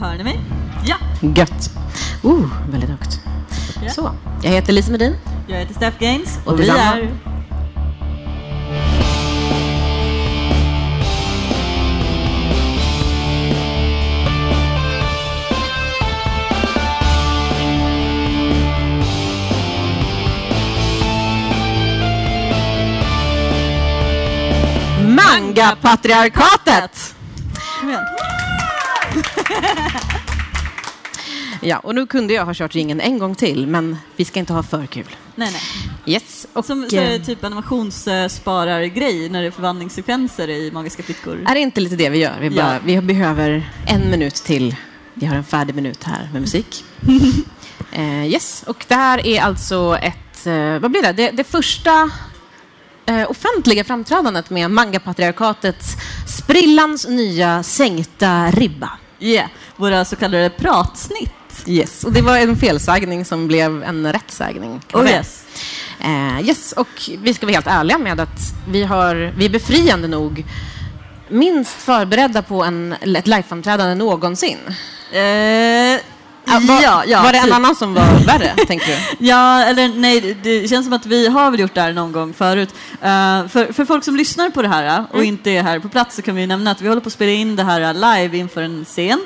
Hör ni mig? Ja. Gött. Uh, väldigt högt. Ja. Så, jag heter Lisa Medin. Jag heter Steph Gaines Och och vi är... Manga-patriarkatet! Ja, och nu kunde jag ha kört ringen en gång till, men vi ska inte ha för kul. Nej, nej. Yes, och Som så är det eh, typ animationssparargrej när det är förvandlingssekvenser i Magiska flickor. är det inte lite det vi gör? Vi, bara, Ja. vi behöver en minut till. Vi har en färdig minut här med musik. eh, yes, och det här är alltså ett, eh, vad blir det? Det, det första eh, offentliga framträdandet med mangapatriarkatets sprillans nya sänkta ribba. Yeah, våra så kallade pratsnitt. Yes, och det var en felsägning som blev en rättsägning. Oh yes. Eh, yes, och vi ska vara helt ärliga med att vi, har, vi är befriande nog minst förberedda på en, ett liveframträdande någonsin. Eh, Var, ja, ja, var det en typ. annan som var värre, tänker du? Ja, eller nej, det- känns som att vi har väl gjort det här någon gång förut. Eh, för, för folk som lyssnar på det här eh, och Mm. inte är här på plats så kan vi nämna att vi håller på att spela in det här eh, live inför en scen.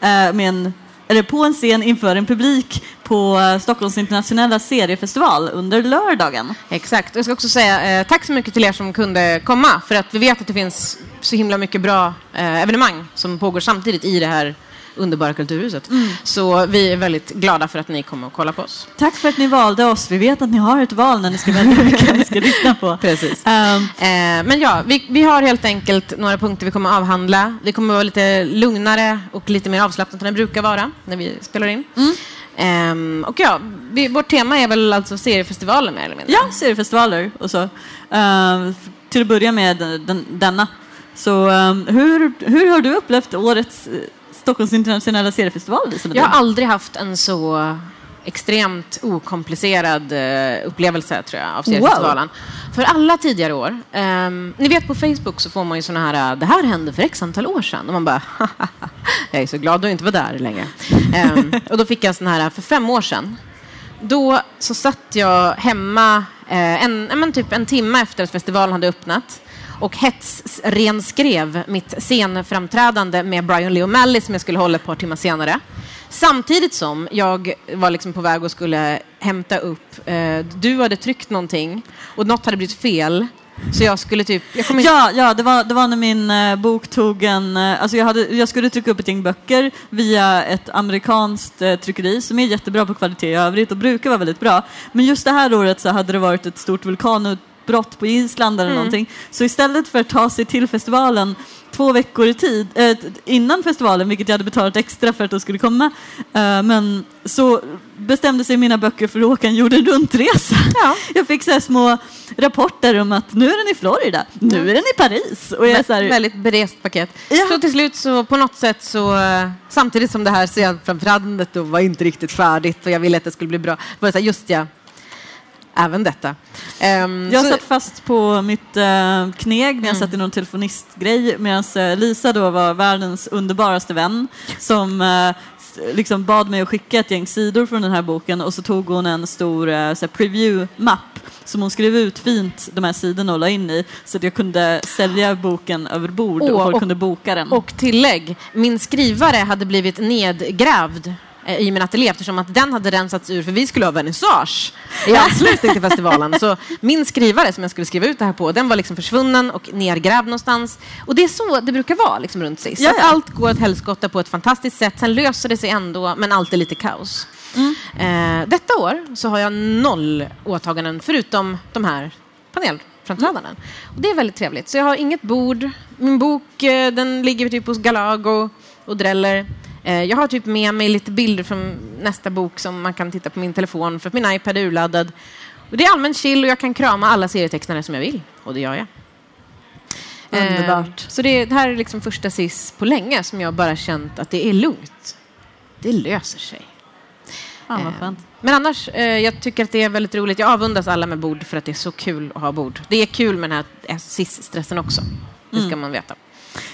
eh, med en, eller på en scen inför en publik på Stockholms internationella seriefestival under lördagen. Exakt. Jag ska också säga eh, tack så mycket till er som kunde komma, för att vi vet att det finns så himla mycket bra eh, evenemang som pågår samtidigt i det här underbara kulturhuset. Så vi är väldigt glada för att ni kommer och kolla på oss. Tack för att ni valde oss. Vi vet att ni har ett val när ni ska välja vilka ni ska lyssna på. Precis. Ehm, Eh, men ja, vi, vi har helt enkelt några punkter vi kommer avhandla. Det kommer vara lite lugnare och lite mer avslappnat än det brukar vara när vi spelar in. Ehm, och ja, vi, vårt tema är väl alltså seriefestivalen mer eller mindre. Ja, seriefestivaler och så. F- till att börja med den, denna. Så ehm, hur, hur har du upplevt årets Stockholms internationella seriefestival, Lisa? Jag har aldrig haft en så extremt okomplicerad eh, upplevelse tror jag av seriefestivalen. För alla tidigare år, ehm, ni vet på Facebook så får man ju såna här, eh, det här hände för x antal år sedan. Och man bara, jag är så glad att inte vara där längre. Ehm, och då fick jag sån här, för fem år sedan, då så satt jag hemma eh, en, men typ en timme efter att festivalen hade öppnat och hetsrenskrev mitt scenframträdande med Brian Lee O'Malley som jag skulle hålla ett par timmar senare. Samtidigt som jag var liksom på väg och skulle hämta upp, eh, du hade tryckt någonting och något hade blivit fel. Så jag skulle typ... Jag Ja, ja det, var, det var när min eh, bok tog en... eh, alltså jag, hade, jag skulle trycka upp ett gäng böcker via ett amerikanskt eh, tryckeri som är jättebra på kvalitet i övrigt och brukar vara väldigt bra. Men just det här året så hade det varit ett stort vulkanutbrott på Island eller någonting. Så istället för att ta sig till festivalen två veckor i tid, eh, innan festivalen, vilket jag hade betalat extra för att de skulle komma, eh, men så bestämde sig mina böcker för att åka en jorden runt-resa. Ja. Jag fick så här små rapporter om att nu är den i Florida, nu är den i Paris. Och jag så här, Väldigt berest paket. Ja. Så till slut så på något sätt så eh, samtidigt som det här scenframträdandet då var inte riktigt färdigt och jag ville att det skulle bli bra. Var det så här, just ja, även detta. Ehm, jag så, satt fast på mitt eh, kneg när jag Mm. satt i någon telefonistgrej medan eh, Lisa då var världens underbaraste vän som s- liksom bad mig att skicka ett gäng sidor från den här boken och så tog hon en stor preview-mapp som hon skrev ut fint de här sidorna och la in i så att jag kunde sälja boken över bord och Åh, folk och- kunde boka den. och tillägg, min skrivare hade blivit nedgrävd eh, i min ateljé eftersom att den hade rensats ur för vi skulle ha vernissage i anslutning till festivalen. Så min skrivare som jag skulle skriva ut det här på, den var liksom försvunnen och nergrävd någonstans. Och det är så det brukar vara liksom runt. Ja, Att ja. allt går åt helskotta på ett fantastiskt sätt. Sen löser det sig ändå, men alltid lite kaos. Eh, detta år så har jag noll åtaganden förutom de här panelframträdanden. Och det är väldigt trevligt. Så jag har inget bord. Min bok eh, den ligger typ hos Galago och Dreller. Eh, jag har typ med mig lite bilder från nästa bok som man kan titta på min telefon för min iPad är urladdad. Och det är allmänt chill och jag kan krama alla serietecknare som jag vill. Och det gör jag. Underbart. Eh, så det, det här är liksom första SIS på länge som jag bara känt att det är lugnt. Det löser sig. Fan vad Eh, skönt. Men annars, jag tycker att det är väldigt roligt. Jag avundas alla med bord för att det är så kul att ha bord. Det är kul med den här SIS-stressen också. Det ska man veta.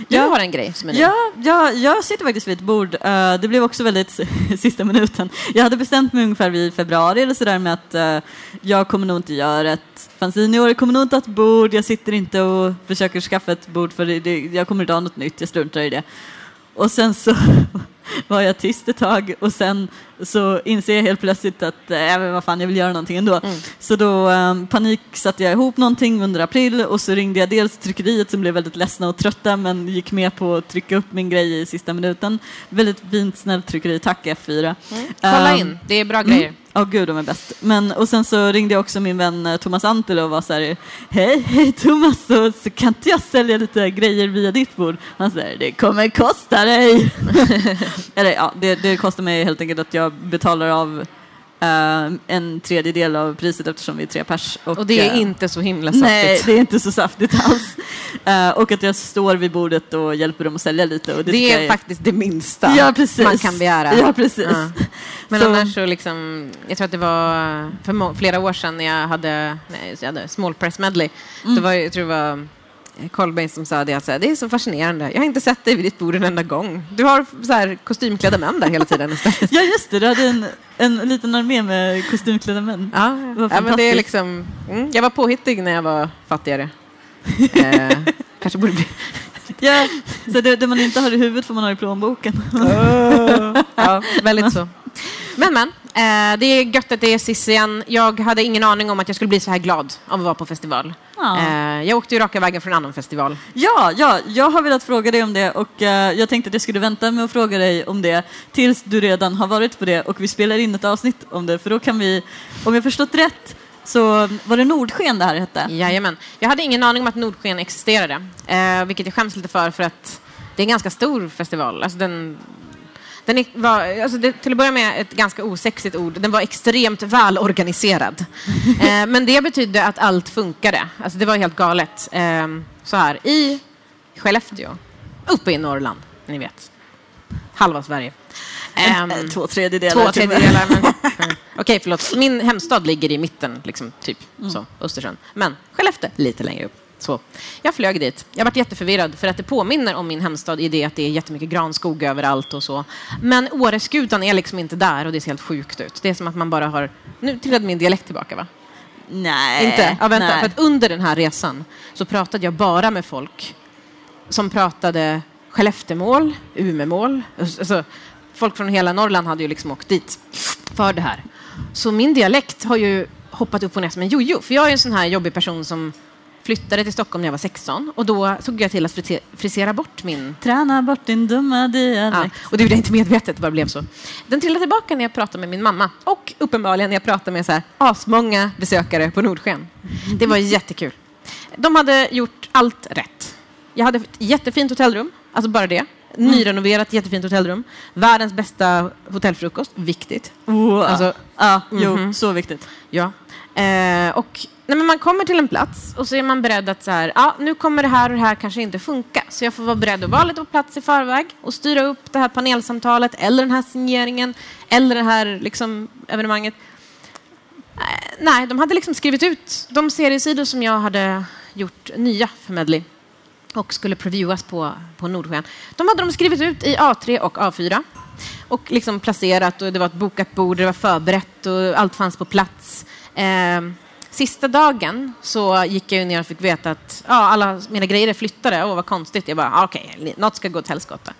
Du har en grej som är ny. Ja, ja, jag sitter faktiskt vid ett bord. Uh, det blev också väldigt sista minuten. Jag hade bestämt mig ungefär vid februari eller sådär med att uh, jag kommer nog inte göra ett fanzine i år. Jag kommer nog inte ha ett bord. Jag sitter inte och försöker skaffa ett bord för det, jag kommer inte ha något nytt. Jag struntar i det. Och sen så var jag tyst ett tag och sen så inser jag helt plötsligt att äh, vad fan, jag vill göra någonting ändå. Mm. Så då um, panik satte jag ihop någonting under april och så ringde jag dels tryckeriet som blev väldigt ledsna och trötta men gick med på att trycka upp min grej i sista minuten. Väldigt fint, snällt tryckeri. Tack F4. Mm. Kolla um, in, det är bra grejer. Mm. Ja, oh, gud de är bäst. Men, och sen så ringde jag också min vän eh, Thomas Antel och var så här, hej, hej Thomas, så, så kan inte jag sälja lite grejer via ditt bord? Han säger, det kommer kosta dig. Eller ja, det, det kostar mig helt enkelt att jag betalar av en tredjedel av priset eftersom vi är tre pers. Och, och det är uh, inte så himla saftigt. Nej, det är inte så saftigt alls. Uh, och att jag står vid bordet och hjälper dem att sälja lite. Och det, det är jag... faktiskt det minsta ja, man kan begära. Ja, precis. Men så... annars så liksom, jag tror att det var för flera år sedan när jag hade, nej, jag hade Small Press Medley. Mm. Det var, jag tror det var Colbain som sa det, att det är så fascinerande. Jag har inte sett dig vid ditt bord en enda gång. Du har så här kostymklädda män där hela tiden ja, just det. Du hade en, en liten armé med kostymklädda män. Ja, ja men det är liksom, mm, jag var påhittig när jag var fattigare. eh, kanske borde bli... ja, så det, det, man inte har i huvudet får man ha i plånboken. ja, väldigt så. Men, men. Eh, det är gött att det är Cissi igen. Jag hade ingen aning om att jag skulle bli så här glad av att vara på festival. Ja. Eh, jag åkte ju raka vägen från en annan festival. Ja, ja, jag har velat fråga dig om det och eh, jag tänkte att jag skulle vänta med att fråga dig om det tills du redan har varit på det och vi spelar in ett avsnitt om det för då kan vi, om jag förstått rätt, så var det Nordsken det här hette? Jajamän. Jag hade ingen aning om att Nordsken existerade, eh, vilket jag skäms lite för för att det är en ganska stor festival. Alltså den den var, alltså det, till att börja med ett ganska osexigt ord. Den var extremt välorganiserad. eh, men det betydde att allt funkade. Alltså det var helt galet. Eh, så här, i Skellefteå, uppe i Norrland, ni vet. Halva Sverige. Um, två tredjedelar. Två tredjedelar. Men, mm. Okej, okay, förlåt. Min hemstad ligger i mitten, liksom, typ. Mm. Så, Östersund. Men Skellefteå, lite längre upp. Så. Jag flög dit. Jag varit jätteförvirrad för att det påminner om min hemstad i det att det är jättemycket granskog överallt och så. Men Åreskutan är liksom inte där och det ser helt sjukt ut. Det är som att man bara har... Nu trillade min dialekt tillbaka va? Nej. Inte? Ja, vänta. Nej. För att under den här resan så pratade jag bara med folk som pratade Skelleftemål, Umemål. Alltså, folk från hela Norrland hade ju liksom åkt dit för det här. Så min dialekt har ju hoppat upp och ner som en jojo. För jag är en sån här jobbig person som flyttade till Stockholm när jag var 16 och då såg jag till att frisera bort min... Träna bort din dumma dialekt. Ja, och det gjorde jag inte medvetet, det bara blev så. Den trillade tillbaka när jag pratade med min mamma och uppenbarligen när jag pratade med så här asmånga besökare på Nordsken. Det var jättekul. De hade gjort allt rätt. Jag hade ett jättefint hotellrum, alltså bara det. Mm. Nyrenoverat, jättefint hotellrum. Världens bästa hotellfrukost, viktigt. Oh, alltså, ja, mm -hmm. jo, mhm. så viktigt. Ja. Eh, och Nej, men man kommer till en plats och så är man beredd att så här, ja, nu kommer det här och det här kanske inte funka. Så jag får vara beredd att vara lite på plats i förväg och styra upp det här panelsamtalet eller den här signeringen eller det här liksom, evenemanget. Eh, nej, de hade liksom skrivit ut de seriesidor som jag hade gjort nya för Medley och skulle previewas på, på Nordsken. De hade de skrivit ut i A3 och A4 och liksom placerat och det var ett bokat bord, det var förberett och allt fanns på plats. Eh, Sista dagen så gick jag ner och fick veta att ja, alla mina grejer är flyttade. Åh, vad konstigt. Jag bara, ah, okej, okay, något ska gå åt helskotta.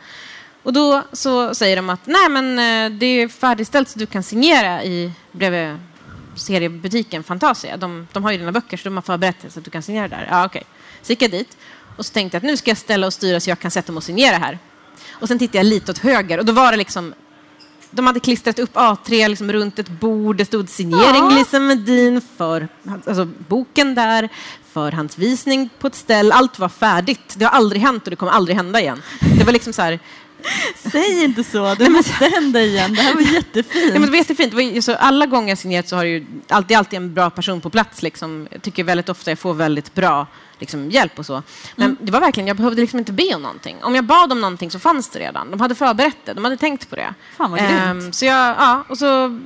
Och då så säger de att nej, men eh, det är färdigställt så du kan signera i bredvid seriebutiken Fantasia. De, de har ju dina böcker så de har förberett så att du kan signera där. Ja, okej. Okay. Så gick jag dit och så tänkte jag att nu ska jag ställa och styra så jag kan sätta mig och signera här. Och sen tittade jag lite åt höger och då var det liksom de hade klistrat upp A3 liksom runt ett bord. Det stod signering ja. Lisa Medin för alltså, boken där, för hans visning på ett ställ. Allt var färdigt. Det har aldrig hänt och det kommer aldrig hända igen. Det var liksom så här, Säg inte så, det måste hända igen. Det här var jättefint. Ja, men det var jättefint. Det var, så alla gånger jag signerat så har det ju alltid, alltid en bra person på plats. Liksom. Jag tycker väldigt ofta jag får väldigt bra liksom, hjälp och så. Men mm. det var verkligen, jag behövde liksom inte be om någonting. Om jag bad om någonting så fanns det redan. De hade förberett det, de hade tänkt på det. Fan vad ehm, så jag, ja, och så,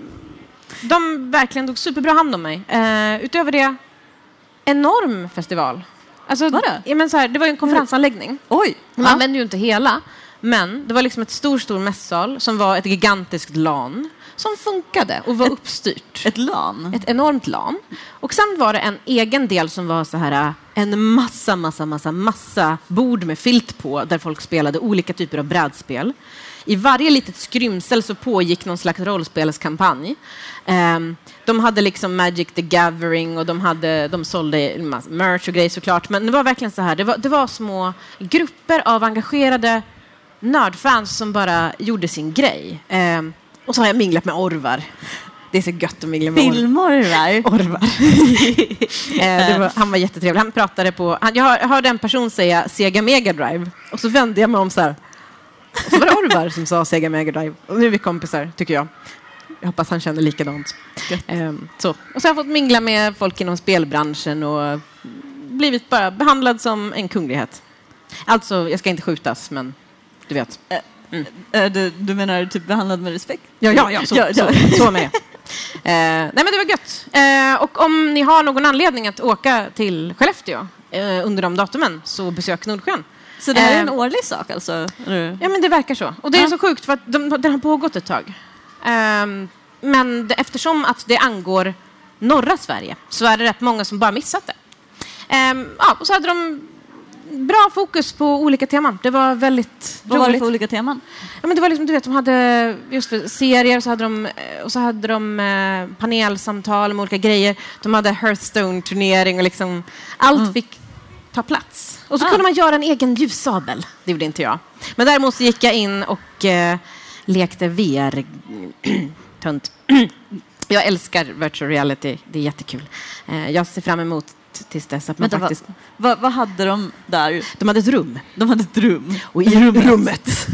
de verkligen tog superbra hand om mig. Ehm, utöver det, enorm festival. Alltså, Var det? Ja, men så här, det var en konferensanläggning. Oj! Man Ja. använde ju inte hela, men det var liksom ett stor, stor mässal som var ett gigantiskt LAN som funkade och var uppstyrt. Ett LAN? Ett enormt LAN. Och sen var det en egen del som var så här en massa, massa, massa, massa bord med filt på där folk spelade olika typer av brädspel. I varje litet skrymsel så pågick någon slags rollspelskampanj. Ehm, de hade liksom Magic the Gathering och de, hade, de sålde en massa merch och grejer såklart. Men det var verkligen så här, det var, det var små grupper av engagerade nördfans som bara gjorde sin grej. Ehm, och så har jag minglat med orvar. Det är så gött att mingla med orvar. Filmorvar? Orvar. eh, var, han var jättetrevlig. Han pratade på... Han, jag, hör- jag hörde en person säga Sega Mega Drive och så vände jag mig om så här. Och så var det Orvar som sa Sega Mega Drive. Och nu är vi kompisar, tycker jag. Jag hoppas han känner likadant. Eh, så. Och så har jag fått mingla med folk inom spelbranschen och blivit bara behandlad som en kunglighet. Alltså, jag ska inte skjutas, men du vet. Eh, Du, du menar typ behandlad med respekt? Ja, ja, ja, så, Ja, ja. Så, så med det. Eh, nej, men det var gött. Eh, och om ni har någon anledning att åka till Skellefteå eh, under de datumen, så besök Nordsjön. Så det här är en Eh, årlig sak alltså? Ja, men det verkar så. Och det är Ja. så sjukt för att de, den har pågått ett tag. Ehm, men det, eftersom att det angår norra Sverige så är det rätt många som bara missat det. Ehm, ja, och så hade de bra fokus på olika teman. Det var väldigt Vad var det roligt. för olika teman? Ja, men det var liksom, du vet, de hade just för serier så hade de, och så hade de eh, panelsamtal med olika grejer. De hade Hearthstone-turnering och liksom allt fick ta plats. Och så Ah. kunde man göra en egen ljussabel. Det gjorde inte jag. Men däremot så gick jag in och eh, lekte VR. Tönt. jag älskar virtual reality. Det är jättekul. Eh, jag ser fram emot tills dess att man Vänta, faktiskt... vad, vad, hade de där? De hade ett rum. De hade ett rum. Och i rummet...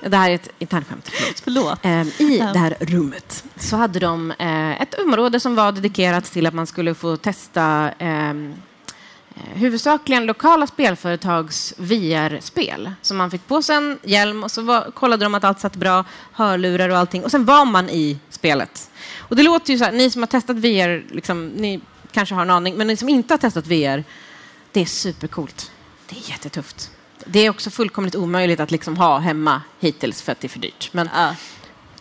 det här är ett internskämt. Förlåt. Förlåt. Ehm, I det här rummet så hade de eh, ett område som var dedikerat till att man skulle få testa ehm, eh, huvudsakligen lokala spelföretags VR-spel. Så man fick på sig en hjälm och så var, kollade de att allt satt bra, hörlurar och allting. Och sen var man i spelet. Och det låter ju så här, ni som har testat VR, liksom, ni kanske har en aning, men ni som inte har testat VR, det är supercoolt. Det är jättetufft. Det är också fullkomligt omöjligt att liksom ha hemma hittills för att det är för dyrt. Men Ja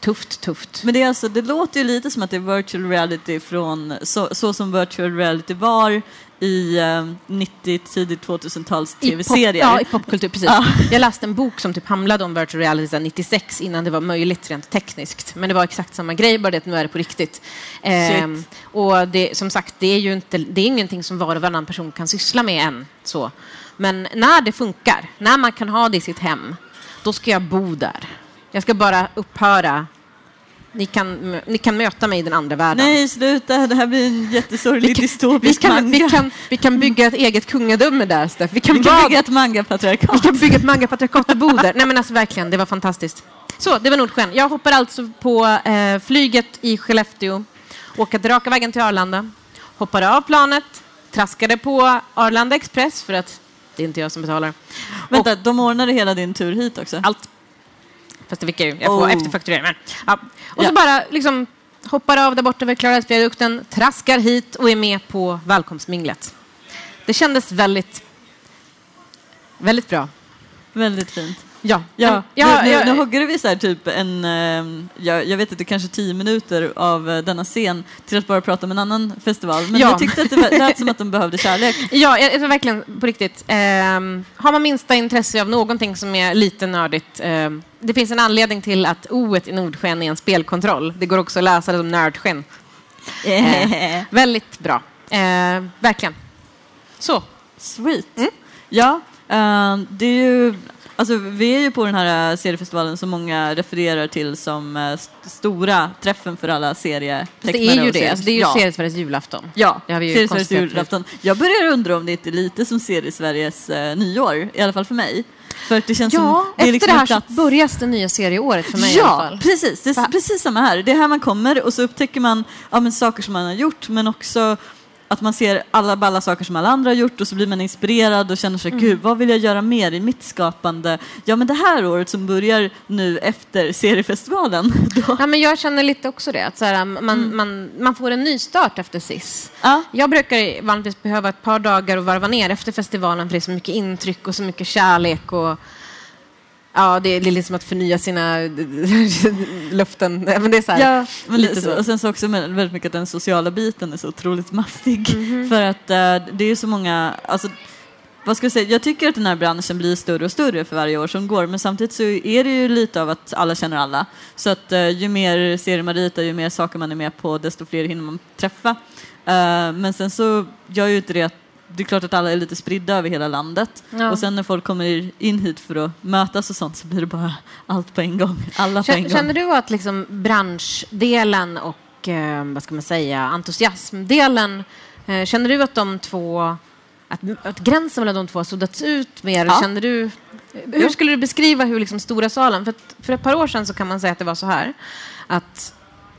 tufft, tufft. Men det, är alltså, det låter ju lite som att det är virtual reality från så, så som virtual reality var i eh, 90 tidigt 2000-tals I tv-serier. Ja, i popkultur, precis. Ja. Jag läste en bok som typ handlade om virtual reality sedan 96 innan det var möjligt rent tekniskt. Men det var exakt samma grej, bara det att nu är det på riktigt. Ehm, och det, som sagt, det är ju inte, det är ingenting som var och varannan person kan syssla med än. Så. Men när det funkar, när man kan ha det i sitt hem, då ska jag bo där. Jag ska bara upphöra. Ni kan, ni kan möta mig i den andra världen. Nej, sluta. Det här blir en jättesorglig vi, kan, vi, dystopisk kan, manga. vi, kan, vi kan bygga ett eget kungadöme där, Steff. Vi kan, Vi kan bygga ett vi manga-patriarkat. kan bygga ett mangapatriarkat och bo där. Nej men alltså verkligen, det var fantastiskt. Så, det var Nordsjön. Jag hoppar alltså på eh, flyget i Skellefteå, åker raka vägen till Arlanda, hoppar av planet, traskade på Arlanda Express för att det är inte jag som betalar. Vänta, de ordnade hela din tur hit också? Allt. Fast det fick jag ju. Jag får Oh. efterfakturera. Men, ja. Och Ja. så bara liksom hoppar av där borta vid Klarabergsviadukten, traskar hit och är med på välkomstminglet. Det kändes väldigt, väldigt bra. Väldigt fint. Ja. Ja, ja, nu, nu, nu hugger vi så här typ en, eh, jag, jag vet inte, kanske tio minuter av eh, denna scen till att bara prata om en annan festival. Men Ja. jag tyckte att det lät som att de behövde kärlek. Ja, jag, jag verkligen på riktigt. ehm, har man minsta intresse av någonting som är lite nördigt. ehm, det finns en anledning till att O i Nordsken är en spelkontroll. Det går också att läsa det som nördsken. Eh, väldigt bra. Eh, verkligen. Så. Sweet. Mm. Ja, eh, det är ju... Alltså, vi är ju på den här eh, seriefestivalen som många refererar till som eh, st- stora träffen för alla serietecknare. Det är ju det. Alltså, det är ju ja. Seriesveriges julafton. Ja, Det har vi ju Seriesveriges julafton. Jag börjar undra om det inte är lite som Seriesveriges eh, nyår, i alla fall för mig. För att det känns Ja, som... Det efter liksom det här plats... så börjar det nya serieåret för mig i alla Ja, fall. precis. Det är precis samma här. Det är här man kommer och så upptäcker man ja, saker som man har gjort men också att man ser alla balla saker som alla andra har gjort och så blir man inspirerad och känner sig, mm. gud, vad vill jag göra mer i mitt skapande? Ja, men det här året som börjar nu efter seriefestivalen. Då... Ja, men jag känner lite också det, att så här, man, mm. man, man får en ny start efter SIS. Ja. Jag brukar vanligtvis behöva ett par dagar att varva ner efter festivalen för det är så mycket intryck och så mycket kärlek och Ja, det är liksom att förnya sina löften. Men det är så här, ja, men lite så. Och sen så också väldigt mycket att den sociala biten är så otroligt maffig. Mm -hmm. För att uh, det är så många, alltså, vad ska jag säga, jag tycker att den här branschen blir större och större för varje år som går, men samtidigt så är det ju lite av att alla känner alla. Så att uh, ju mer serier man ritar, ju mer saker man är med på, desto fler hinner man träffa. Uh, men sen så gör ju inte det att det är klart att alla är lite spridda över hela landet. Ja. Och sen när folk kommer in hit för att mötas och sånt så blir det bara allt på en gång. Alla på en gång. Känner du att liksom branschdelen och eh, vad ska man säga, entusiasmdelen, eh, känner du att de två att, att gränsen mellan de två har suddats ut mer? Ja. Känner du, hur skulle du beskriva hur liksom stora salen, för, för ett par år sedan så kan man säga att det var så här, att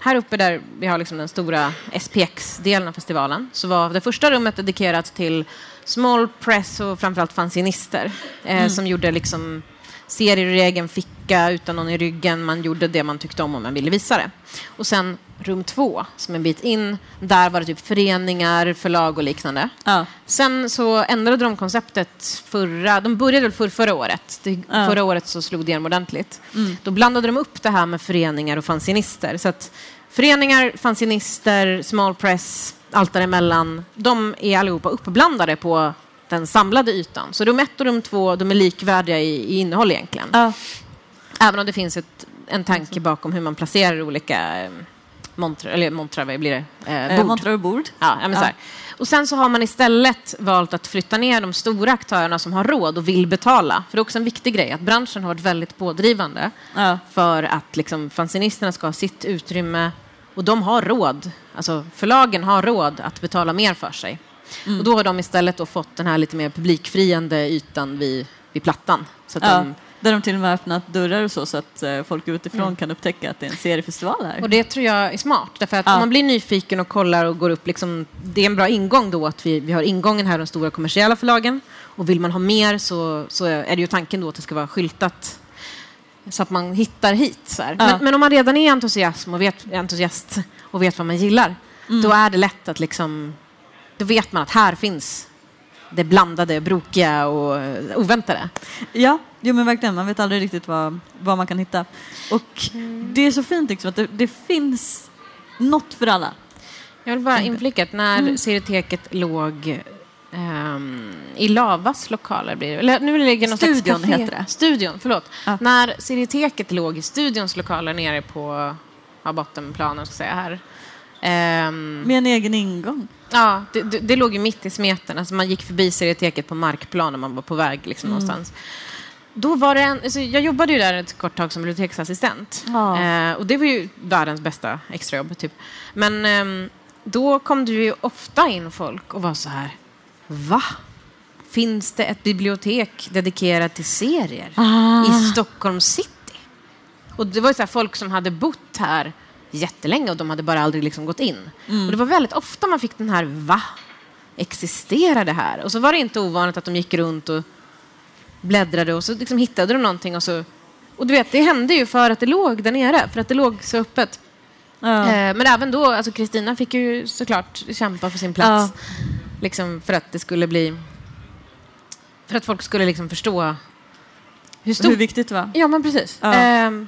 här uppe där vi har liksom den stora SPX-delen av festivalen så var det första rummet dedikerat till small press och framförallt fanzinister eh, mm. som gjorde liksom serier i egen ficka utan någon i ryggen. Man gjorde det man tyckte om och man ville visa det. Och sen rum två, som en bit in, där var det typ föreningar, förlag och liknande. Ja. Sen så ändrade de konceptet förra, de började väl för, förra året. Det, ja. Förra året så slog det igenom ordentligt. Mm. Då blandade de upp det här med föreningar och fanzinister. Så att föreningar, fanzinister, small press, allt däremellan, de är allihopa uppblandade på den samlade ytan. Så rum ett och rum två, de är likvärdiga i, i innehåll egentligen. Ja. Även om det finns ett, en tanke bakom hur man placerar olika eh, montrar, eller montrar, vad blir det? Eh, eh bord. montrar och bord. Ja, men ja. Och sen så har man istället valt att flytta ner de stora aktörerna som har råd och vill betala. För det är också en viktig grej att branschen har varit väldigt pådrivande ja. för att liksom, fanzinisterna ska ha sitt utrymme och de har råd, alltså förlagen har råd att betala mer för sig. Mm. Och då har de istället fått den här lite mer publikfriande ytan vid, vid plattan. Så ja, de, där de till och med öppnat dörrar och så, så att uh, folk utifrån mm. kan upptäcka att det är en seriefestival här. Och det tror jag är smart, därför att ja. om man blir nyfiken och kollar och går upp, liksom, det är en bra ingång då att vi, vi har ingången här de stora kommersiella förlagen och vill man ha mer så, så är det ju tanken då att det ska vara skyltat så att man hittar hit. Så ja. men, men, om man redan är entusiasm och vet, entusiast och vet vad man gillar, mm. då är det lätt att liksom, då vet man att här finns det blandade, brokiga och oväntade. Ja, jo, men verkligen. Man vet aldrig riktigt vad, vad man kan hitta. Och mm. det är så fint liksom, att det, det finns något för alla. Jag vill bara inflika att när mm. Serieteket låg um, i Lavas lokaler blir det. Eller, nu ligger någon Studion heter det. Studion, förlåt. Ja. När Serieteket låg i Studions lokaler nere på ja, bottenplanen, ska säga här. Um, Med en egen ingång? Ja, det, det, det, låg ju mitt i smeten. Alltså man gick förbi Serieteket på markplan när man var på väg liksom, mm. någonstans. Då var det en, alltså jag jobbade ju där ett kort tag som biblioteksassistent. Ja. Eh, och det var ju världens bästa extrajobb. Typ. Men eh, då kom det ju ofta in folk och var så här, Va? Finns det ett bibliotek dedikerat till serier ah. i Stockholm city? Och det var så folk som hade bott här jättelänge och de hade bara aldrig liksom gått in. Mm. Och det var väldigt ofta man fick den här va? Existerar det här? Och så var det inte ovanligt att de gick runt och bläddrade och så liksom hittade de någonting och så och du vet, det hände ju för att det låg där nere, för att det låg så öppet. Ja. Eh, men även då, alltså Kristina fick ju såklart kämpa för sin plats. Ja. Liksom för att det skulle bli... För att folk skulle liksom förstå hur, stort... hur viktigt det var. Ja, men precis. Ja. Ehm,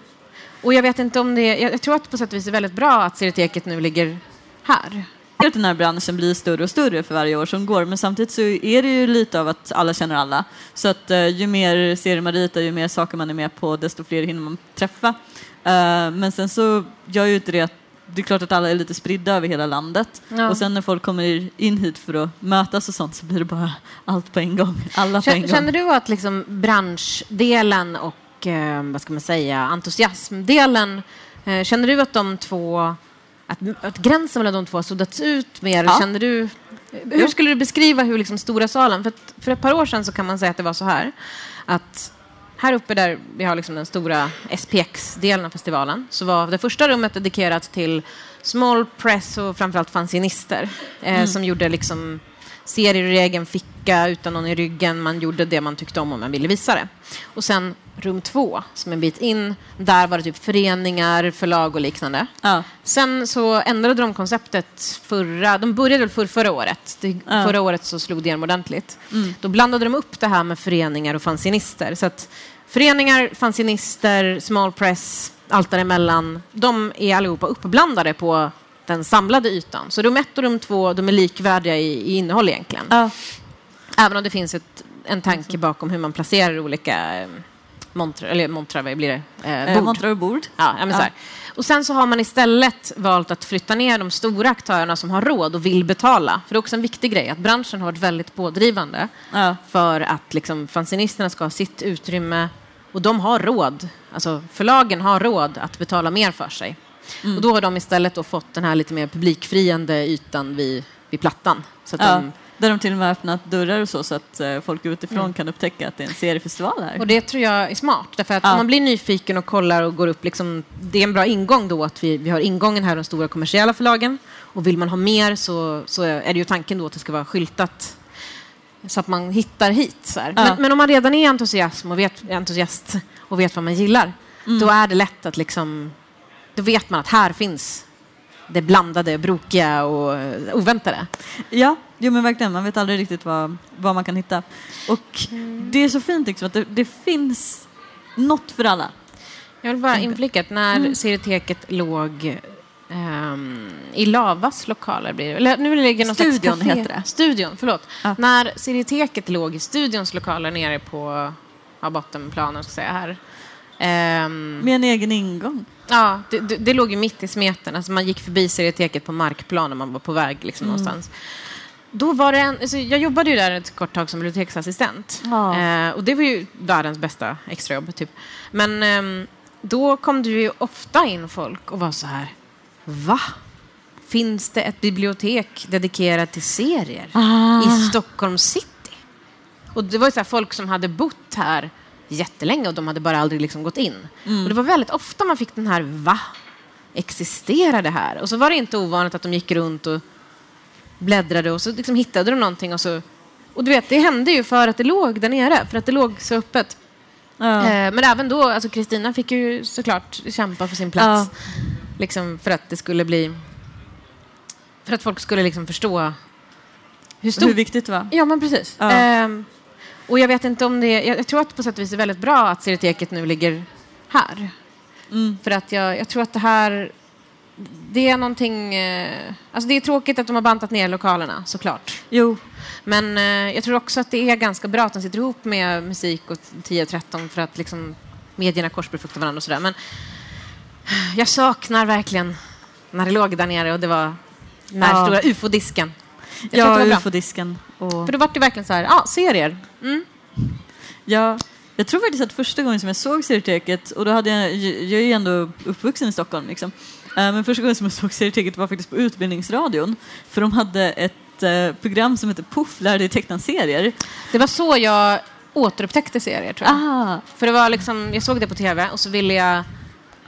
och jag vet inte om det... Jag tror att det på sätt och vis är väldigt bra att Serieteket nu ligger här. Att den här branschen blir större och större för varje år som går, men samtidigt så är det ju lite av att alla känner alla. Så att uh, ju mer serier man ritar, ju mer saker man är med på, desto fler hinner man träffa. Uh, men sen så gör ju inte det att det är klart att alla är lite spridda över hela landet. Ja. Och sen när folk kommer in hit för att mötas och sånt så blir det bara allt på en gång. Alla på en gång. Känner du att liksom branschdelen och eh, vad ska man säga, entusiasmdelen, eh, känner du att de två att, att gränsen mellan de två har suddats ut mer? Ja. Känner du, hur skulle du beskriva hur liksom stora salen, för, för ett par år sedan så kan man säga att det var så här, att här uppe där vi har liksom den stora SPX-delen av festivalen så var det första rummet dedikerat till small press och framförallt fanzinister eh, mm. som gjorde liksom serier i egen ficka utan någon i ryggen. Man gjorde det man tyckte om och man ville visa det. Och sen rum två, som en bit in, där var det typ föreningar, förlag och liknande. Ja. Sen så ändrade de konceptet förra, de började väl för förra året. Det, ja. Förra året så slog det igenom ordentligt. Mm. Då blandade de upp det här med föreningar och fanzinister. Så att föreningar, fanzinister, small press, allt däremellan, de är allihopa uppblandade på den samlade ytan. Så rum ett och rum två, de är likvärdiga i, i innehåll egentligen. Ja. Även om det finns ett, en tanke bakom hur man placerar olika eh, montrar, eller montrar, vad blir det? Eh, bord. montrar och bord. Ja, men ja. Och sen så har man istället valt att flytta ner de stora aktörerna som har råd och vill betala. För det är också en viktig grej att branschen har varit väldigt pådrivande ja. för att liksom, fanzinisterna ska ha sitt utrymme och de har råd. Alltså förlagen har råd att betala mer för sig. Mm. Och då har de istället fått den här lite mer publikfriande ytan vid, vid plattan. Så att ja. de, där de till och med öppnat dörrar och så, så att eh, folk utifrån mm. kan upptäcka att det är en seriefestival här. Och det tror jag är smart. Därför att ja. om man blir nyfiken och kollar och går upp, liksom, det är en bra ingång då att vi, vi har ingången här, de stora kommersiella förlagen. Och vill man ha mer så, så är det ju tanken då att det ska vara skyltat så att man hittar hit. Ja. men, men, om man redan är entusiasm och vet, entusiast och vet vad man gillar, mm. då är det lätt att liksom då vet man att här finns det blandade, brokiga och oväntade. Ja, jo, men verkligen. Man vet aldrig riktigt vad, vad man kan hitta. Och mm. det är så fint liksom, att det, det, finns något för alla. Jag vill bara inflika att när mm. Serieteket låg um, i Lavas lokaler, blir det, eller nu ligger något Studion heter det. Studion, förlåt. Ja. När Serieteket låg i Studions lokaler nere på ja, bottenplanen, ska säga här, Um, Med en egen ingång? Ja, det, det, det, låg ju mitt i smeten. Alltså man gick förbi serieteket på markplan när man var på väg liksom, mm. någonstans. Då var det en, alltså jag jobbade ju där ett kort tag som biblioteksassistent. Ja. Eh, och det var ju världens bästa extrajobb, typ. Men eh, då kom det ju ofta in folk och var så här, va? Finns det ett bibliotek dedikerat till serier ah. i Stockholm city? Och det var ju så folk som hade bott här jättelänge och de hade bara aldrig liksom gått in. Mm. Och det var väldigt ofta man fick den här va? Existerar det här? Och så var det inte ovanligt att de gick runt och bläddrade och så liksom hittade de någonting och så och du vet, det hände ju för att det låg där nere, för att det låg så öppet. Ja. Eh, men även då, alltså Kristina fick ju såklart kämpa för sin plats. Ja. Liksom för att det skulle bli... För att folk skulle liksom förstå hur, stort... hur viktigt det var. Ja, men precis. Ja. Eh, och jag vet inte om det... Jag, jag tror att på sätt och vis är väldigt bra att Serieteket nu ligger här. Mm. För att jag, jag, tror att det här... Det är någonting... Eh, alltså det är tråkigt att de har bantat ner lokalerna, såklart. Jo. Men eh, jag tror också att det är ganska bra att de sitter ihop med musik och 10 och 13 för att liksom medierna korsbefruktar varandra och sådär. Men jag saknar verkligen när det låg där nere och det var den här ja. stora ufo-disken. Ja, ufo-disken. Och... För då var det verkligen så här, ja, serier. Mm. Ja, jag tror faktiskt att första gången som jag såg Serieteket, och då hade jag, jag är ju ändå uppvuxen i Stockholm, liksom. Eh, men första gången som jag såg Serieteket var faktiskt på Utbildningsradion, för de hade ett eh, program som heter Puff, lär dig teckna serier. Det var så jag återupptäckte serier, tror jag. Aha. För det var liksom, jag såg det på tv och så ville jag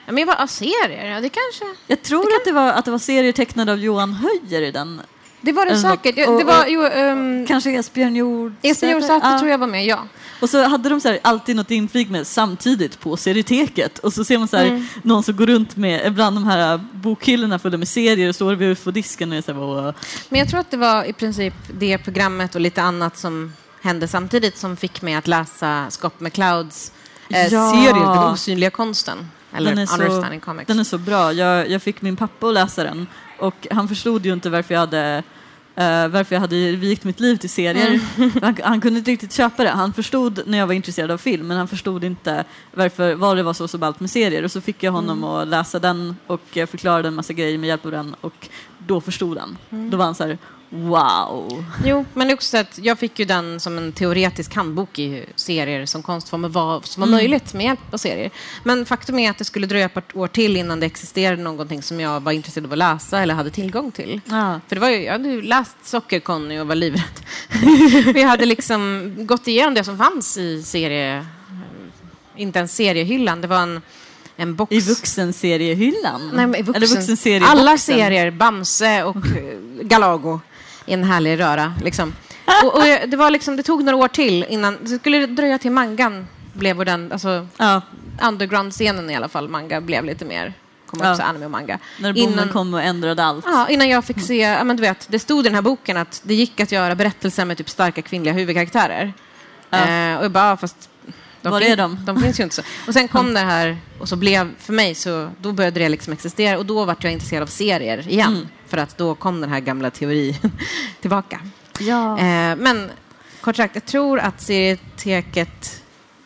Ja, men vad, serier? Ja, det kanske... Jag tror det kan... att, det var, att det var serier tecknade av Johan Höjer i den det var det säkert. Och, det var, jo, um, kanske Esbjörn Jord. Esbjörn Jordsäter ja. tror jag var med, ja. Och så hade de så här, alltid något inflik med samtidigt på serieteket. Och så ser man så här, mm. någon som går runt med bland de här bokhyllorna fulla med serier och står vid ufo-disken. Och så här, Men jag tror att det var i princip det programmet och lite annat som hände samtidigt som fick mig att läsa Scott McClouds eh, ja. serie Den osynliga konsten. Eller den är så. Den är så bra. Jag, jag fick min pappa att läsa den och han förstod ju inte varför jag hade Uh, varför jag hade vikt mitt liv till serier. Mm. Han, han, kunde inte riktigt köpa det. Han förstod när jag var intresserad av film men han förstod inte varför, vad det var så, så ballt med serier. Och så fick jag honom mm. att läsa den och förklarade en massa grejer med hjälp av den och då förstod han. Mm. Då var han så här, Wow! Jo, men också att jag fick ju den som en teoretisk handbok i serier som konstform var, som var mm. möjligt med hjälp av serier. Men faktum är att det skulle dröja ett år till innan det existerade någonting som jag var intresserad av att läsa eller hade tillgång till. Ja. För det var ju, jag hade ju läst Socker-Conny och var livrädd. Vi hade liksom gått igenom det som fanns i serie inte ens seriehyllan, det var en. I vuxenseriehyllan? Nej, i vuxen, Eller vuxenserieboxen? Alla serier, Bamse och eh, Galago i en härlig röra. Liksom. Och, och det, var liksom, det tog några år till innan, det skulle dröja till mangan blev den, alltså Ja, underground-scenen i alla fall, manga blev lite mer, kom Ja. också anime och manga. när boomen kom och ändrade allt. Ja, innan jag fick se, ja, men du vet, det stod i den här boken att det gick att göra berättelser med typ starka kvinnliga huvudkaraktärer. Ja. Eh, och jag bara, ja, fast de, Var är de? de finns ju inte så. Och sen kom det här, och så blev, för mig, så då började det liksom existera och då vart jag intresserad av serier igen. Mm. För att då kom den här gamla teorin tillbaka. Ja. Eh, men kort sagt, jag tror att serieteket,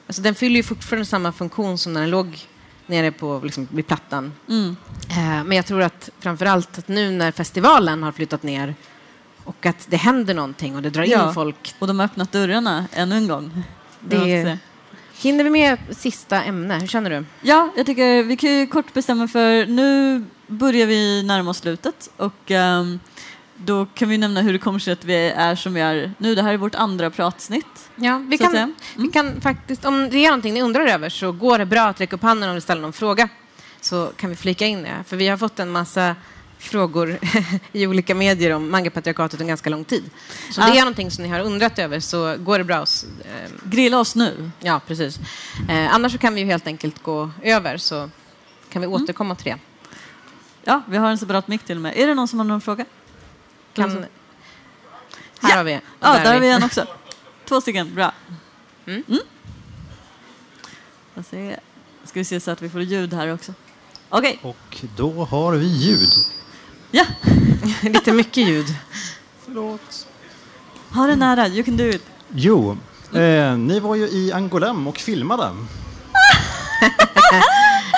alltså den fyller ju fortfarande samma funktion som när den låg nere på, liksom, vid plattan. Mm. Eh, Men jag tror att framför allt att nu när festivalen har flyttat ner och att det händer någonting och det drar Ja. in folk. Och de har öppnat dörrarna ännu en gång. Det- säga. Hinner vi med sista ämne? Hur känner du? Ja, jag tycker vi kan ju kort bestämma för nu börjar vi närma oss slutet och ehm, då kan vi nämna hur det kommer sig att vi är som vi är nu. Det här är vårt andra pratsnitt. Ja, vi, kan, vi kan faktiskt, om det är någonting ni undrar över så går det bra att räcka upp handen om ni ställer någon fråga. Så kan vi flika in det. För vi har fått en massa frågor i olika medier om mangapatriarkatet en ganska lång tid. Så Ja. det är någonting som ni har undrat över så går det bra. att, eh, Grilla oss nu. Ja, precis. Eh, annars så kan vi ju helt enkelt gå över så kan vi återkomma till det. Ja, vi har en separat mick till och med. Är det någon som har någon fråga? Kan... Här Ja. har vi. Ja, där, är har vi en också. Två stycken, bra. Mm. Ser. Ska vi se så att vi får ljud här också. Okej, Och då har vi ljud. Ja. Lite mycket ljud. Förlåt. Ha det nära, you can do it. Jo, eh, ni var ju i Angolem och filmade.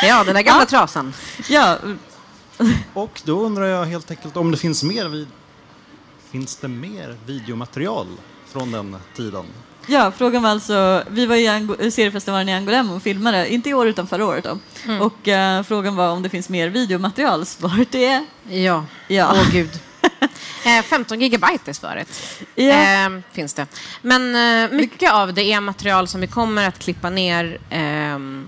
Ja, den där gamla Ja. trasan. Ja, Och då undrar jag helt enkelt om det finns mer vid... Finns det mer videomaterial från den tiden? Ja, frågan var alltså, vi var i Ango- seriefestivalen i Angolem och filmade, inte i år utan förra året då. Mm. Och eh, frågan var om det finns mer videomaterial. Svaret är Ja, Ja. åh gud. Eh, 15 gigabyte är svaret. Ja. Eh, finns det. Men eh, mycket av det är material som vi kommer att klippa ner ehm,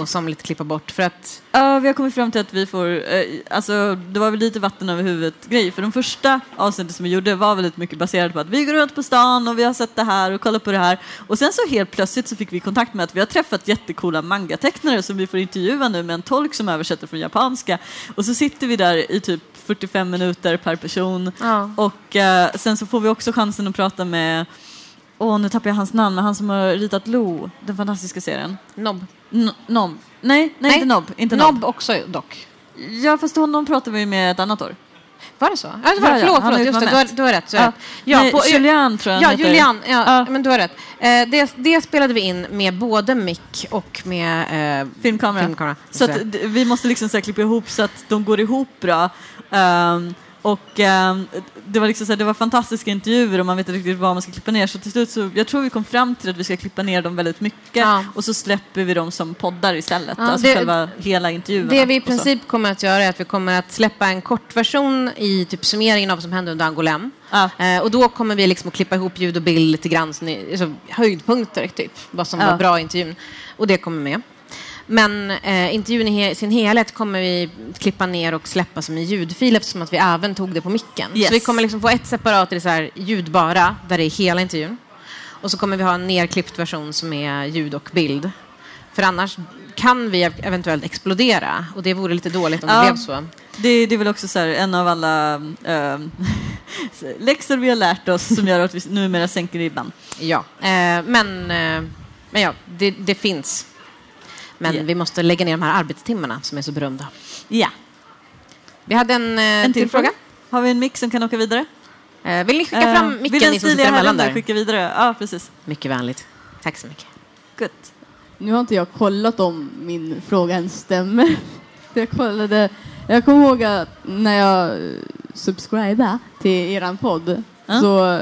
och som lite klippa bort. För att, Ja, vi har kommit fram till att vi får, eh, alltså det var väl lite vatten över huvudet grej, för de första avsnitten som vi gjorde var väldigt mycket baserade på att vi går runt på stan och vi har sett det här och kollat på det här. Och sen så helt plötsligt så fick vi kontakt med att vi har träffat jättekola mangatecknare som vi får intervjua nu med en tolk som översätter från japanska. Och så sitter vi där i typ 45 minuter per person Ja. och eh, sen så får vi också chansen att prata med Åh, nu tappar jag hans namn, men han som har ritat Lo, den fantastiska serien. Nobb. N- Nob. Nej, nej, inte Nob. Inte Nob. Också dock. Ja, fast honom pratar vi med ett annat år. Var det så? Ja, det var, Ja, ja, förlåt, har förlåt. ju Just det, du har, du har rätt. Du har Ja. rätt. Ja, Nej, på, Julian tror jag Ja, heter. Julian. Ja, Ja. Men du har rätt. Eh, det, det spelade vi in med både mick och med eh, Filmkamera. filmkamera. Så att, vi måste liksom så klippa ihop så att de går ihop bra. Ehm, och ehm, det var liksom så här, det var fantastiska intervjuer och man vet inte riktigt vad man ska klippa ner. Så till slut så, jag tror vi kom fram till att vi ska klippa ner dem väldigt mycket Ja. och så släpper vi dem som poddar istället. Ja, alltså det- själva hela intervjuerna. Det vi i princip kommer att göra är att vi kommer att släppa en kortversion i typ summeringen av vad som hände under Angolem. Ja. Eh, och då kommer vi liksom att klippa ihop ljud och bild lite grann, så ni, alltså, höjdpunkter typ, vad som var bra i intervjun. Och det kommer med. Men eh, intervjun i sin helhet kommer vi klippa ner och släppa som en ljudfil eftersom att vi även tog det på micken. Yes. Så vi kommer liksom få ett separat eller så här, ljud bara, där det är hela intervjun. Och så kommer vi ha en nerklippt version som är ljud och bild. För annars kan vi ev- eventuellt explodera och det vore lite dåligt om det Ja. blev så. Det, det är väl också så här, en av alla ehm, läxor vi har lärt oss som gör att vi numera sänker ribban. Ja, eh, men, eh, men ja, det, det finns. Men Ja. vi måste lägga ner de här arbetstimmarna som är så berömda. Ja. Vi hade en, eh, En till fråga? Har vi en mix som kan åka vidare? Eh, vill ni skicka Eh, fram vill micken, ni som sitter emellan där? skicka vidare? Ja, precis. Mycket vänligt. Tack så mycket. Gött. Nu har inte jag kollat om min fråga ens stämmer. Jag kollade, jag kommer ihåg att när jag eh, subscribade till eran podd Ja. så,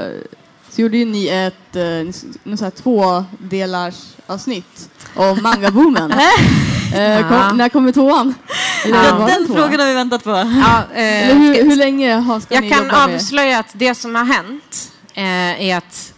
så gjorde ju ni ett eh, så här två delars avsnitt om mangaboomen. eh, kom, när kommer tvåan? Ja, Den frågan har vi väntat på. Ja, eh, hur, hur länge har, ska jag ni kan jobba med? avslöja att det som har hänt eh, är att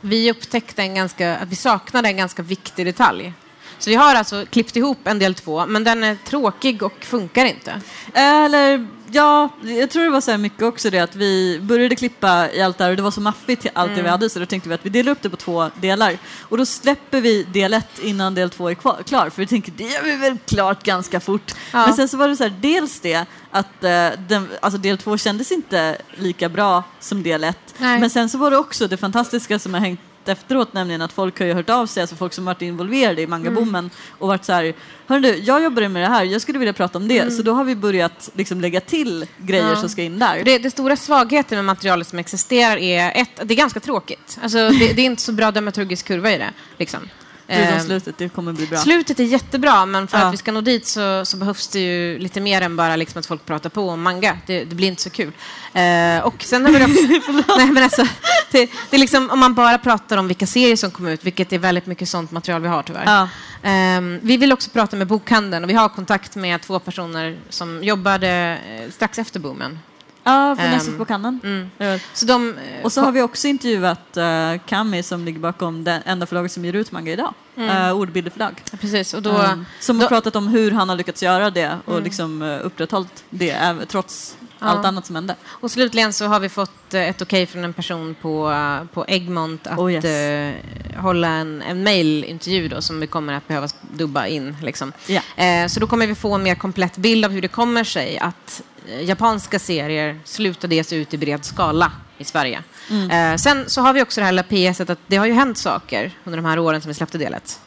vi upptäckte en ganska, att vi saknade en ganska viktig detalj. Så vi har alltså klippt ihop en del två, men den är tråkig och funkar inte. Eller ja, jag tror det var så här mycket också det att vi började klippa i allt det här och det var så maffigt till allt det vi hade så då tänkte vi att vi delar upp det på två delar. Och då släpper vi del ett innan del två är kvar, klar för vi tänker det gör vi väl klart ganska fort. Ja. Men sen så var det så här, dels det att eh, den, alltså del två kändes inte lika bra som del ett. Nej. Men sen så var det också det fantastiska som har hängt efteråt, nämligen att folk har ju hört av sig, alltså folk som varit involverade i mangaboomen och varit så här, du, jag jobbar med det här, jag skulle vilja prata om det, så då har vi börjat liksom lägga till grejer Ja. som ska in där. Det, det stora svagheten med materialet som existerar är ett, det är ganska tråkigt. Alltså, det, det är inte så bra dramaturgisk kurva i det. Liksom. Förutom Eh, slutet, det kommer bli bra. Slutet är jättebra, men för Ja. att vi ska nå dit så, så behövs det ju lite mer än bara liksom att folk pratar på om manga. Det, det blir inte så kul. Eh, och sen har vi också... nej, men alltså, det, det är liksom, om man bara pratar om vilka serier som kommer ut, vilket är väldigt mycket sånt material vi har tyvärr. Ja. Ehm, vi vill också prata med bokhandeln och vi har kontakt med två personer som jobbade eh, strax efter boomen. Ja, Ehm, Nessus på kannen. Mm. Ja. Så de, eh, Och så har vi också intervjuat uh, Kami som ligger bakom det enda förlaget som ger ut manga idag. Mm. Ordbilderförlag. Precis, och då, Um, som har då- pratat om hur han har lyckats göra det och liksom uh, upprätthållit det trots Ja. allt annat som hände. Och slutligen så har vi fått eh, ett okej från en person på, eh, på Egmont att Oh, yes. eh, hålla en, en mailintervju då, som vi kommer att behöva dubba in. Liksom. Ja. Eh, så då kommer vi få en mer komplett bild av hur det kommer sig att eh, japanska serier slutade ges ut i bred skala i Sverige. Mm. Eh, sen så har vi också det här lilla PS att det har ju hänt saker under de här åren som vi släppte delet.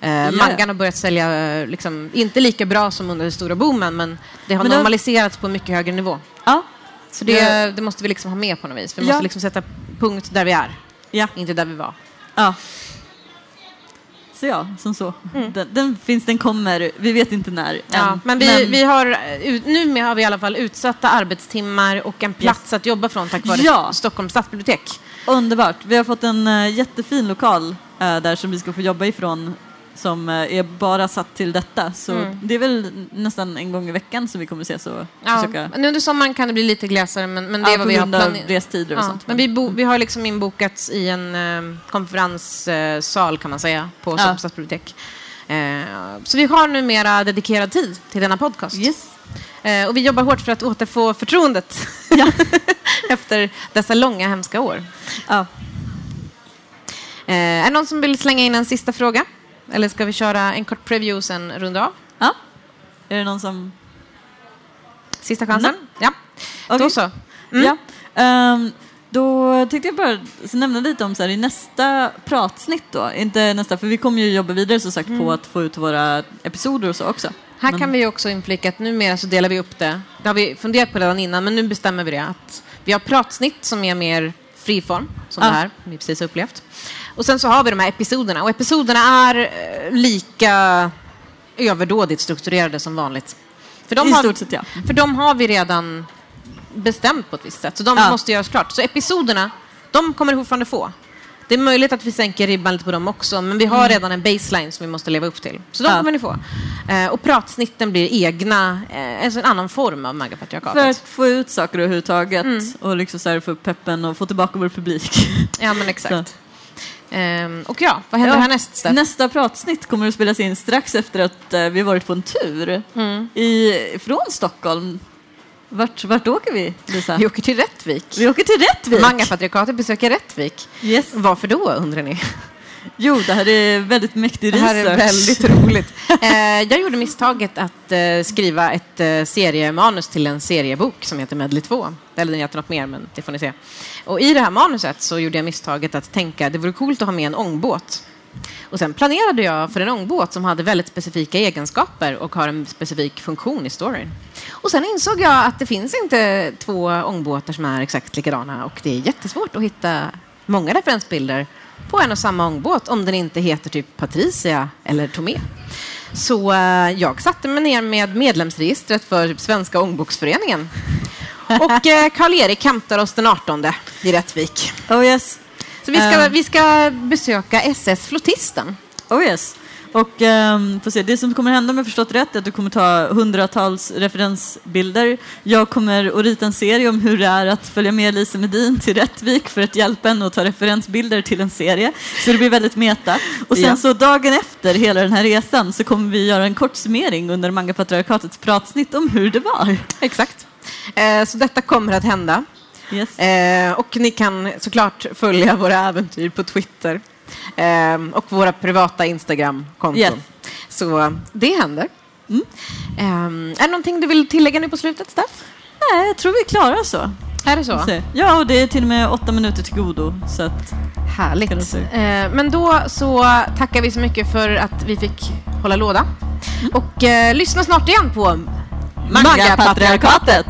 Eh, Ja. Mangan har börjat sälja, eh, liksom, inte lika bra som under den stora boomen, men det har Men det- normaliserats på en mycket högre nivå. Ja. Så det, det måste vi liksom ha med på något vis. Vi Ja. måste liksom sätta punkt där vi är, Ja. inte där vi var. ja. Så ja, som så. Den, den finns, den kommer, vi vet inte när än. Ja, men vi, vi har, eh, ut- nu har vi i alla fall utsatta arbetstimmar och en plats att jobba från tack vare Ja. Stockholms stadsbibliotek. Underbart. Vi har fått en uh, jättefin lokal eh, där som vi ska få jobba ifrån som eh, är bara satt till detta. Så Mm. det är väl nästan en gång i veckan som vi kommer ses och Ja, försöka... men under sommaren kan det bli lite glesare, men, men det är Ja, vad vi har planerat. restider och Ja, sånt. men vi, bo, vi har liksom inbokats i en eh, konferenssal kan man säga på Ja. Stockholms stadsbibliotek. Eh, så vi har numera dedikerad tid till denna podcast. Yes. Eh, och vi jobbar hårt för att återfå förtroendet efter dessa långa hemska år. Ja. Eh, är det någon som vill slänga in en sista fråga? Eller ska vi köra en kort preview sen runda av? ja. Är det någon som... Sista chansen? Ja, Okej. då så. Mm. Ja. Ehm, då tänkte jag bara nämna lite om så här, i nästa pratsnitt då, inte nästa, för vi kommer ju jobba vidare som sagt på att få ut våra episoder och så också. Här Men- kan vi också inflika att numera så delar vi upp det. Det har vi funderat på redan innan, men nu bestämmer vi det. Att vi har pratsnitt som är mer friform, som Ja. det här vi precis har upplevt. Och sen så har vi de här episoderna. Och episoderna är eh, lika överdådigt strukturerade som vanligt. För de I har, sett ja. För de har vi redan bestämt på ett visst sätt, så de Ja. måste göras klart. Så episoderna, de kommer du fortfarande få. Det är möjligt att vi sänker ribban lite på dem också, men vi har redan en baseline som vi måste leva upp till. Så de Mm. Ja. kommer ni få. Eh, och pratsnitten blir egna, eh, alltså en annan form av För magapatriarkatet. att få ut saker överhuvudtaget Mm. och liksom så här få upp peppen och få tillbaka vår publik. Ja, men exakt. Ehm, och ja, vad händer Ja. härnäst, Steff? Nästa pratsnitt kommer att spelas in strax efter att eh, vi varit på en tur Mm. i, från Stockholm. Vart, vart åker vi, Lisa? Vi åker till Rättvik. Vi åker till Rättvik. Mangapatriarkatet besöker Rättvik. Yes. Varför då, undrar ni? Jo, det här är väldigt mäktig Det här är research. väldigt roligt. Eh, jag gjorde misstaget att eh, skriva ett eh, seriemanus till en seriebok som heter Medley 2. Eller den heter något mer, men det får ni se. Och i det här manuset så gjorde jag misstaget att tänka det vore coolt att ha med en ångbåt. Och sen planerade jag för en ångbåt som hade väldigt specifika egenskaper och har en specifik funktion i storyn. Och sen insåg jag att det finns inte två ångbåtar som är exakt likadana och det är jättesvårt att hitta många referensbilder på en och samma ångbåt om den inte heter typ Patricia eller Tomé. Så eh, jag satte mig ner med medlemsregistret för Svenska ångboksföreningen. Och eh, Karl-Erik hämtar oss den 18 i Rättvik. Oh yes. Så vi ska, Eh. vi ska besöka SS Flottisten. Oh yes. Och um, får se, det som kommer hända om jag förstått rätt är att du kommer ta hundratals referensbilder. Jag kommer att rita en serie om hur det är att följa med Lisa Medin till Rättvik för att hjälpa henne att ta referensbilder till en serie. Så det blir väldigt meta. Och sen Ja. så dagen efter hela den här resan så kommer vi göra en kort summering under Mangapatriarkatets pratsnitt om hur det var. Exakt. Eh, så detta kommer att hända. Yes. Eh, och ni kan såklart följa våra äventyr på Twitter eh, och våra privata Instagram-konton. Yes. Så det händer. Eh, är det någonting du vill tillägga nu på slutet, Steff? Nej, jag tror vi klarar så. Är det så? Ja, och det är till och med åtta minuter till godo. Så att, Härligt. Eh, men då så tackar vi så mycket för att vi fick hålla låda. Och eh, lyssna snart igen på Manga-patriarkatet!